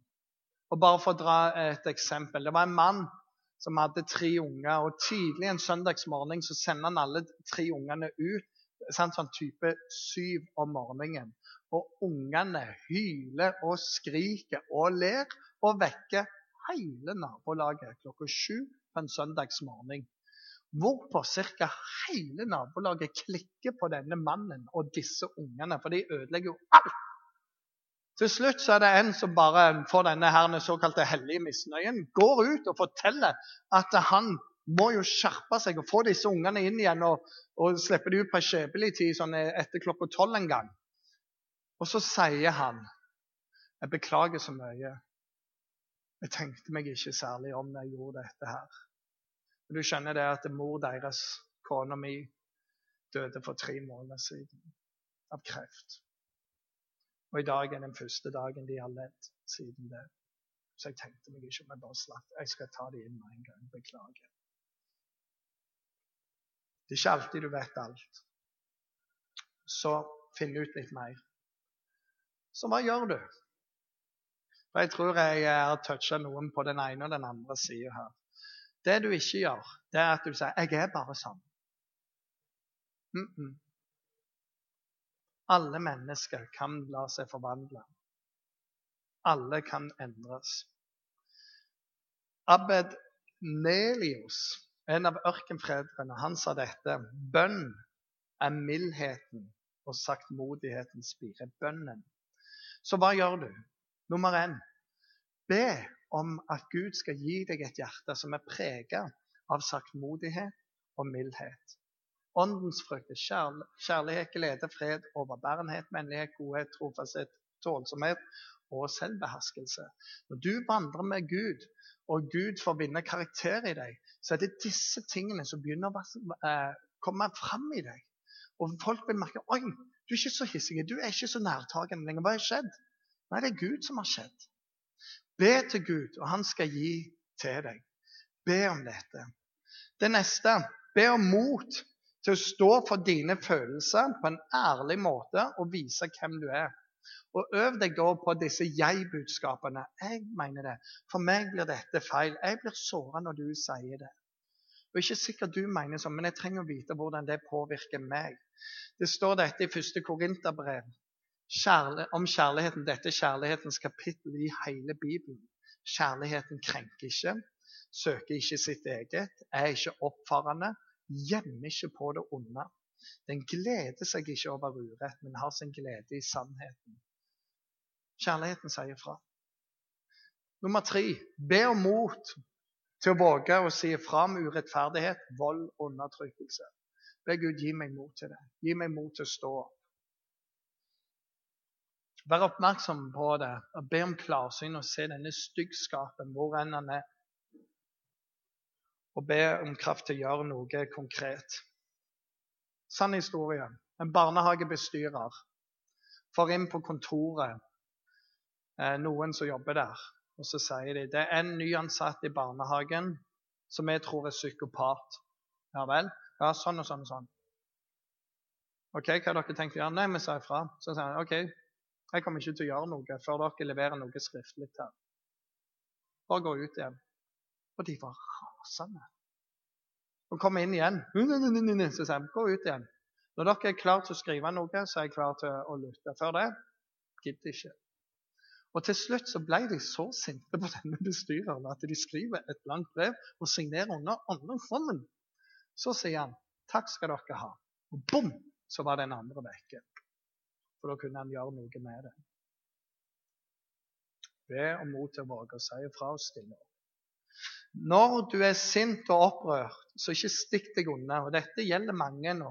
Og Bare for å dra et eksempel. Det var en mann som hadde tre unger. og Tidlig en søndagsmorgen så sender han alle tre ungene ut sånn, sånn type syv om morgenen. Og ungene hyler og skriker og ler og vekker hele nabolaget klokka sju på en søndagsmorgen. Hvorpå ca. hele nabolaget klikker på denne mannen og disse ungene, for de ødelegger jo alt. Til slutt så er det en som bare får denne her såkalte hellige misnøyen, går ut og forteller at han må jo skjerpe seg og få disse ungene inn igjen og, og slippe dem ut på skjebnelig tid sånn etter klokka tolv en gang. Og så sier han Jeg beklager så mye. Jeg tenkte meg ikke særlig om når jeg gjorde dette her. Men du skjønner det at mor deres, kona mi, døde for tre måneder siden av kreft. Og i dag er den første dagen de har levd siden det. Så jeg tenkte meg ikke om jeg bare slapp. Jeg skal ta det inn med en gang. Beklager. Det er ikke alltid du vet alt. Så finn ut litt mer. Så hva gjør du? For Jeg tror jeg har toucha noen på den ene og den andre sida her. Det du ikke gjør, det er at du sier 'jeg er bare sånn'. Mm -mm. Alle mennesker kan la seg forvandle. Alle kan endres. Abed Nelius, en av ørkenfredrene, han sa dette. Bønn er mildheten og saktmodighetens spire. Bønnen. Så hva gjør du? Nummer én be om at Gud skal gi deg et hjerte som er preget av saktmodighet og mildhet. Åndens frukter, kjærlighet, glede, fred, overbærenhet, vennlighet, godhet, trofasthet, tålsomhet og selvbeherskelse. Når du vandrer med Gud, og Gud får vinne karakter i deg, så er det disse tingene som begynner å eh, komme fram i deg. Og folk vil merke oi, du er ikke så hissig, du er ikke så nærtagende lenger. Hva har skjedd? Nei, det er Gud som har skjedd. Be til Gud, og han skal gi til deg. Be om dette. Det neste be om mot til å stå for dine følelser på en ærlig måte og vise hvem du er. Og Øv deg da på disse jeg-budskapene. Jeg mener det. For meg blir dette feil. Jeg blir såra når du sier det. Og Ikke sikkert du mener sånn, men jeg trenger å vite hvordan det påvirker meg. Det står dette i første Korinterbrev, Om kjærligheten. Dette er kjærlighetens kapittel i hele Bibelen. Kjærligheten krenker ikke, søker ikke sitt eget, er ikke oppfarende, gjemmer ikke på det onde. Den gleder seg ikke over urett, men har sin glede i sannheten. Kjærligheten sier fra. Nummer tre be om mot til å våge å si fra om urettferdighet, vold og undertrykkelse. Be Gud gi meg mot til det. Gi meg mot til å stå opp. Vær oppmerksom på det og be om klarsyn og se denne styggskapen hvor enn han er. Og be om kraft til å gjøre noe konkret. Sann historie. En barnehagebestyrer får inn på kontoret eh, noen som jobber der. Og så sier de det er en nyansatt i barnehagen som jeg tror er psykopat. Ja vel? Ja, sånn og sånn og sånn. OK, hva har dere tenkt å gjøre? Nei, vi sa ifra. Så sier han OK, jeg kommer ikke til å gjøre noe før dere leverer noe skriftlig her. Bare gå ut igjen. Og de var rasende. Og kom inn igjen. Så sa han, gå ut igjen. Når dere er klare til å skrive noe, så er jeg klar til å lytte. Før det gidder ikke. Og til slutt så ble de så sinte på denne bestyreren at de skriver et langt brev og signerer under andre formen. Så sier han takk skal dere ha. Og bom, så var den andre vekke. For da kunne han gjøre noe med det. Be om mot til å våge å si ifra og stille opp. Når du er sint og opprørt, så ikke stikk deg unna. Og dette gjelder mange nå.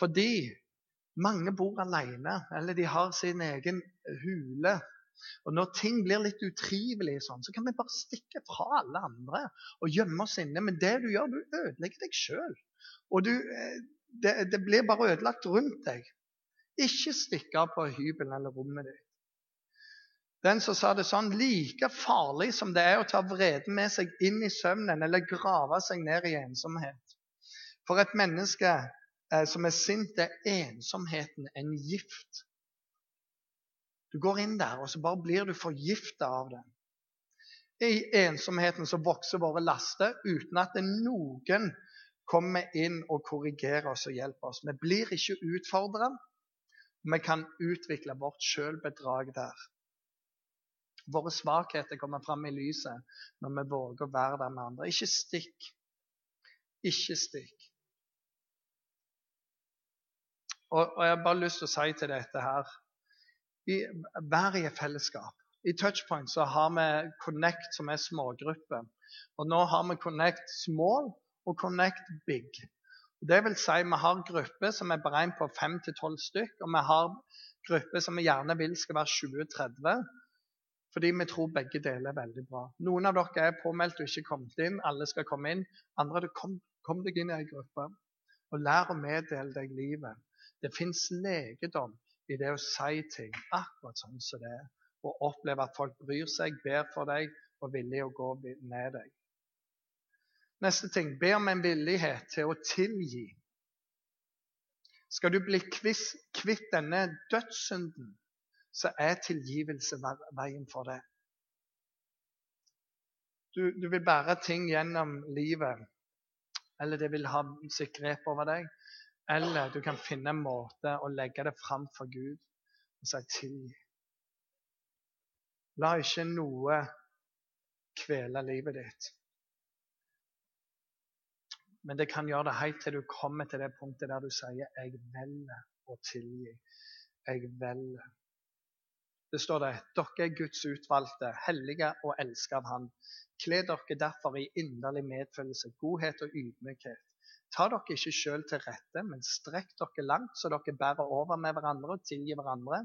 Fordi mange bor alene, eller de har sin egen hule og Når ting blir litt utrivelige, sånn, så kan vi bare stikke fra alle andre og gjemme oss inne. Men det du gjør, du ødelegger deg sjøl. Og du, eh, det, det, blir bare ødelagt rundt deg. Ikke stikk av på hybelen eller rommet ditt. Den som sa det sånn Like farlig som det er å ta vreden med seg inn i søvnen eller grave seg ned i ensomhet. For et menneske eh, som er sint, er ensomheten en gift. Du går inn der, og så bare blir du forgifta av det. I ensomheten så vokser våre laster uten at noen kommer inn og korrigerer oss og hjelper oss. Vi blir ikke utfordra. Vi kan utvikle vårt sjølbedrag der. Våre svakheter kommer fram i lyset når vi våger å være der med andre. Ikke stikk. Ikke stikk. Og, og Jeg har bare lyst til å si til dette her i, Vær i et fellesskap. I Touchpoint så har vi Connect, som er smågrupper. Og nå har vi Connect Small og Connect Big. Det vil si vi har grupper som er beregnet på 5-12 stykk, og vi har grupper som vi gjerne vil skal være 20-30. Fordi vi tror begge deler er veldig bra. Noen av dere er påmeldt og ikke kommet inn. Alle skal komme inn. Andre kom, kom deg inn i ei gruppe. Og lær å meddele deg livet. Det fins legedom i det å si ting akkurat sånn som det er. Og oppleve at folk bryr seg, ber for deg og er villige å gå med deg. Neste ting be om en villighet til å tilgi. Skal du bli kvitt denne dødssynden, så er tilgivelse veien for det. Du, du vil bære ting gjennom livet, eller det vil ha sitt grep over deg. Eller du kan finne en måte å legge det fram for Gud og si tilgi. La ikke noe kvele livet ditt. Men det kan gjøre det helt til du kommer til det punktet der du sier 'Jeg velger å tilgi'. Jeg velger. Det står det 'Dere er Guds utvalgte, hellige og elsket av Han'. Kle dere derfor i inderlig medfølelse, godhet og ydmykhet. Ta dere ikke sjøl til rette, men strekk dere langt, så dere bærer over med hverandre og tilgir hverandre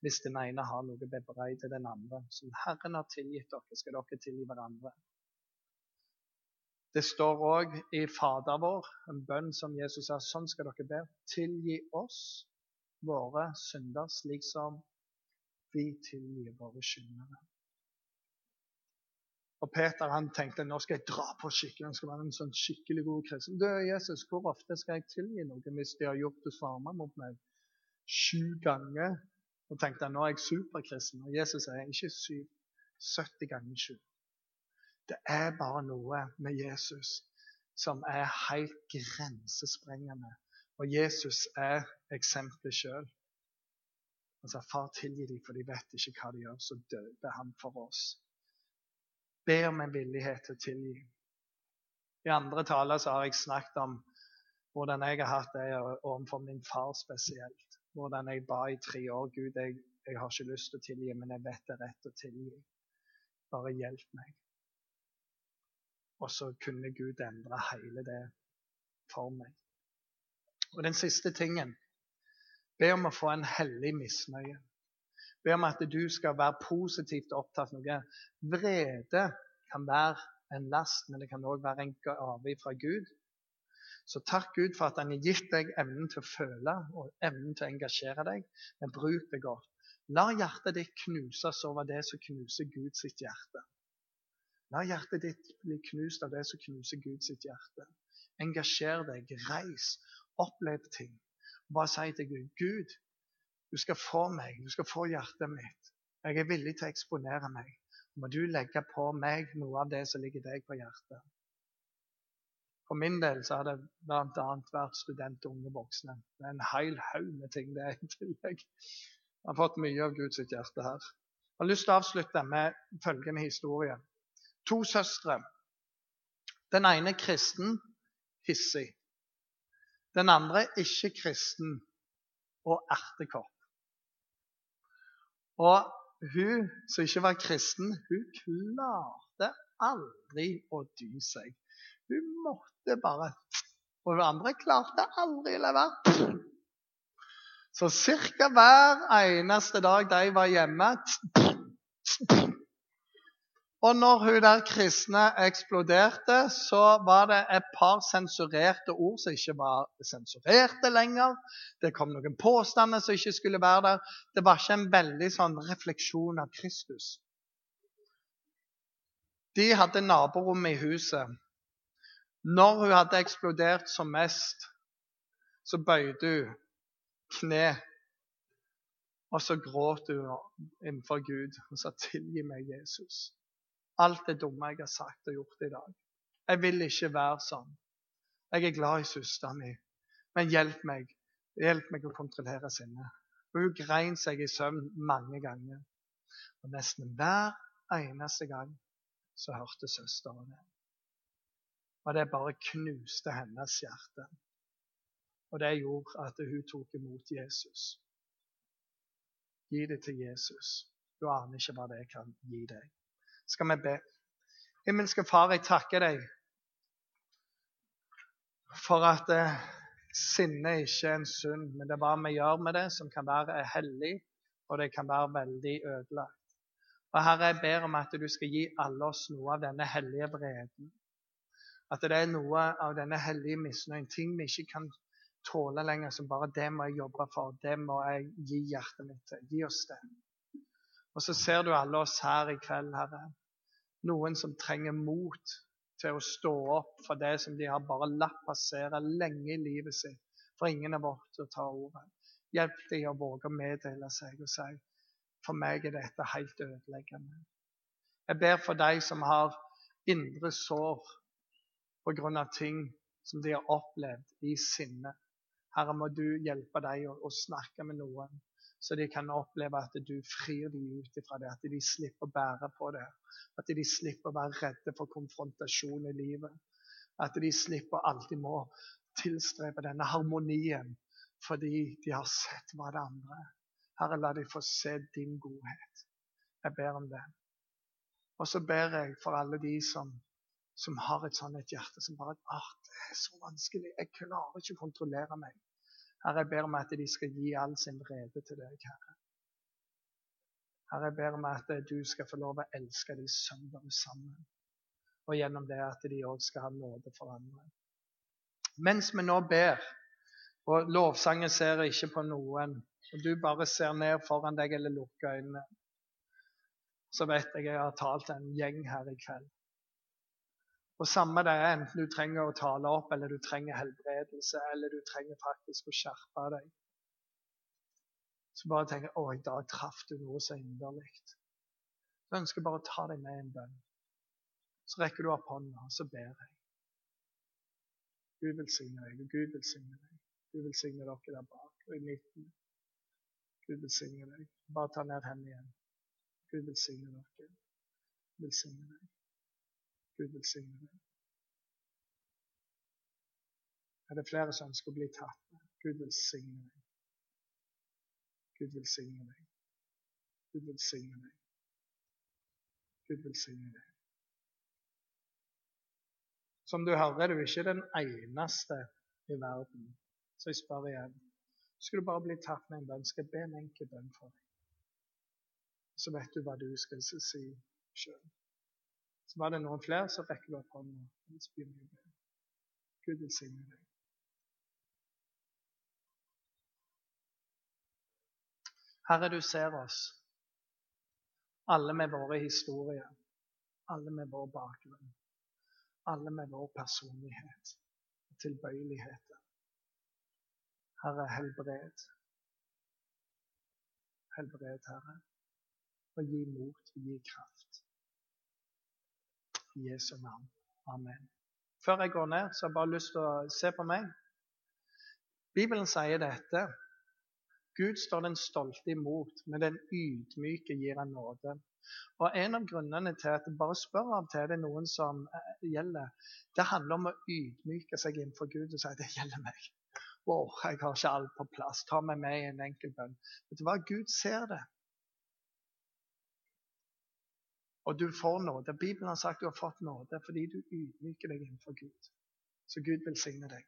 hvis den ene har noe bebreid til den andre. Som Herren har tilgitt dere, skal dere tilgi hverandre. Det står òg i Fader vår, en bønn som Jesus sa, sånn skal dere be. Tilgi oss våre synder, slik som vi tilgir våre skyldnere. Og Peter han tenkte nå skal jeg dra på skikkelig. Han skal være en sånn skikkelig god kristen. Du, Jesus, hvor ofte skal jeg tilgi noen hvis de har gjort det samme mot meg? Sju ganger. Og tenkte han nå er jeg superkristen. Og Jesus sier ikke syv. 70 ganger sju. Det er bare noe med Jesus som er helt grensesprengende. Og Jesus er eksempelet sjøl. Sa, 'Far, tilgi dem, for de vet ikke hva de gjør.' Så døde han for oss Be om en villighet til å tilgi. I andre taler så har jeg snakket om hvordan jeg har hatt det overfor min far spesielt. Hvordan jeg ba i tre år. Gud, jeg, jeg har ikke lyst til å tilgi, men jeg vet det er rett å tilgi. Bare hjelp meg. Og så kunne Gud endre hele det for meg. Og den siste tingen Be om å få en hellig misnøye. Be om at du skal være positivt opptatt av noe. Vrede kan være en last, men det kan òg være en gave fra Gud. Så takk Gud for at han har gitt deg evnen til å føle og evnen til å engasjere deg. Men bruk det godt. La hjertet ditt knuses over det som knuser Guds hjerte. La hjertet ditt bli knust av det som knuser Guds hjerte. Engasjer deg, reis, opplev ting. Bare si til Gud Gud, du skal få meg, du skal få hjertet mitt. Jeg er villig til å eksponere meg. Må du legge på meg noe av det som ligger deg på hjertet. For min del så har det bl.a. vært student og unge voksne. Det er en hel haug med ting det er i tillegg. Jeg har fått mye av Guds hjerte her. Jeg har lyst til å avslutte med følgende historie. To søstre. Den ene kristen, hissig. Den andre ikke kristen og ertekopp. Og hun som ikke var kristen, hun klarte aldri å dy seg. Hun måtte bare Og hun andre klarte aldri å la være. Så ca. hver eneste dag de var hjemme og når hun der kristne eksploderte, så var det et par sensurerte ord som ikke var sensurerte lenger. Det kom noen påstander som ikke skulle være der. Det var ikke en veldig sånn refleksjon av Kristus. De hadde naborommet i huset. Når hun hadde eksplodert som mest, så bøyde hun kne. Og så gråt hun innenfor Gud og sa 'tilgi meg, Jesus' alt det dumme jeg har sagt og gjort i dag. Jeg vil ikke være sånn. Jeg er glad i søsteren min, men hjelp meg. Hjelp meg å kontrollere sinnet. Hun grein seg i søvn mange ganger. Og nesten hver eneste gang så hørte søsteren det. Og det bare knuste hennes hjerte. Og det gjorde at hun tok imot Jesus. Gi det til Jesus. Du aner ikke hva det kan gi deg skal vi be. Himmelske Far, jeg takker deg for at eh, sinne ikke er en synd, men det er hva vi gjør med det, som kan være hellig, og det kan være veldig ødelagt. Og Herre, jeg ber om at du skal gi alle oss noe av denne hellige vreden. At det er noe av denne hellige misnøyen, ting vi ikke kan tåle lenger, som bare det må jeg jobbe for, det må jeg gi hjertet mitt til. Gi oss det. Og så ser du alle oss her i kveld, Herre. Noen som trenger mot til å stå opp for det som de har bare latt passere lenge i livet sitt. For ingen er vårt å ta ordet. Hjelp dem å våge å meddele seg og si for meg er dette helt ødeleggende. Jeg ber for de som har indre sår pga. ting som de har opplevd i sinne. Herre, må du hjelpe dem å, å snakke med noen så de kan oppleve at du frir dem ut ifra det. At de slipper å bære på det. At de slipper å være redde for konfrontasjon i livet. At de slipper alltid må tilstrebe denne harmonien fordi de har sett hva det andre er. Herre, la de få se din godhet. Jeg ber om det. Og så ber jeg for alle de som, som har et sånt et hjerte som bare ah, det er så vanskelig. Jeg klarer ikke å kontrollere meg. Herre, jeg ber om at de skal gi all sin vrede til deg, Herre. Herre, jeg ber om at du skal få lov å elske de søndag sammen. Og gjennom det at de òg skal ha nåde for andre. Mens vi nå ber, og lovsangen ser ikke på noen, og du bare ser ned foran deg eller lukker øynene, så vet jeg jeg har talt en gjeng her i kveld. Og samme det er enten du trenger å tale opp, eller du trenger helbredelse, eller du trenger faktisk å skjerpe deg. Så bare tenker jeg, å, i dag traff du noe så inderlig. Så ønsker jeg bare å ta deg med en bønn. Så rekker du opp hånda, så ber jeg. Gud velsigne deg, og Gud velsigne deg. Gud velsigne dere der bak og i midten. Gud velsigne deg. Bare ta ned hendene igjen. Gud velsigne dere. Velsigne deg. Gud velsigne deg. Er det flere som ønsker å bli tatt med? Gud velsigne deg. Gud velsigne deg. Gud velsigne deg. Gud velsigne deg. Som du hører, er du ikke den eneste i verden. Så jeg spør igjen. Skal du bare bli tatt med en bønn, skal jeg be en enkel bønn for deg. Så vet du hva du skal si sjøl. Så var det noen flere, så rekker opp hånda. Gud velsigne deg. Herre, du ser oss, alle med våre historier, alle med vår bakgrunn, alle med vår personlighet og tilbøyeligheter. Herre, helbred. Helbred, Herre, og gi mot og gi kraft. I Jesu navn. Amen. Før jeg går ned, så har jeg bare lyst til å se på meg. Bibelen sier dette. Gud står den stolte imot, men den ydmyke gir han nåde. Og En av grunnene til at jeg bare spør av til det er noen som eh, gjelder, det handler om å ydmyke seg innenfor Gud og si det gjelder meg. Wow, jeg har ikke alt på plass. Ta meg med i en enkel bønn. Vet du hva? Gud ser det. Og du får nåde. Bibelen har sagt du har fått nåde fordi du ydmyker deg innenfor Gud. Så Gud velsigne deg.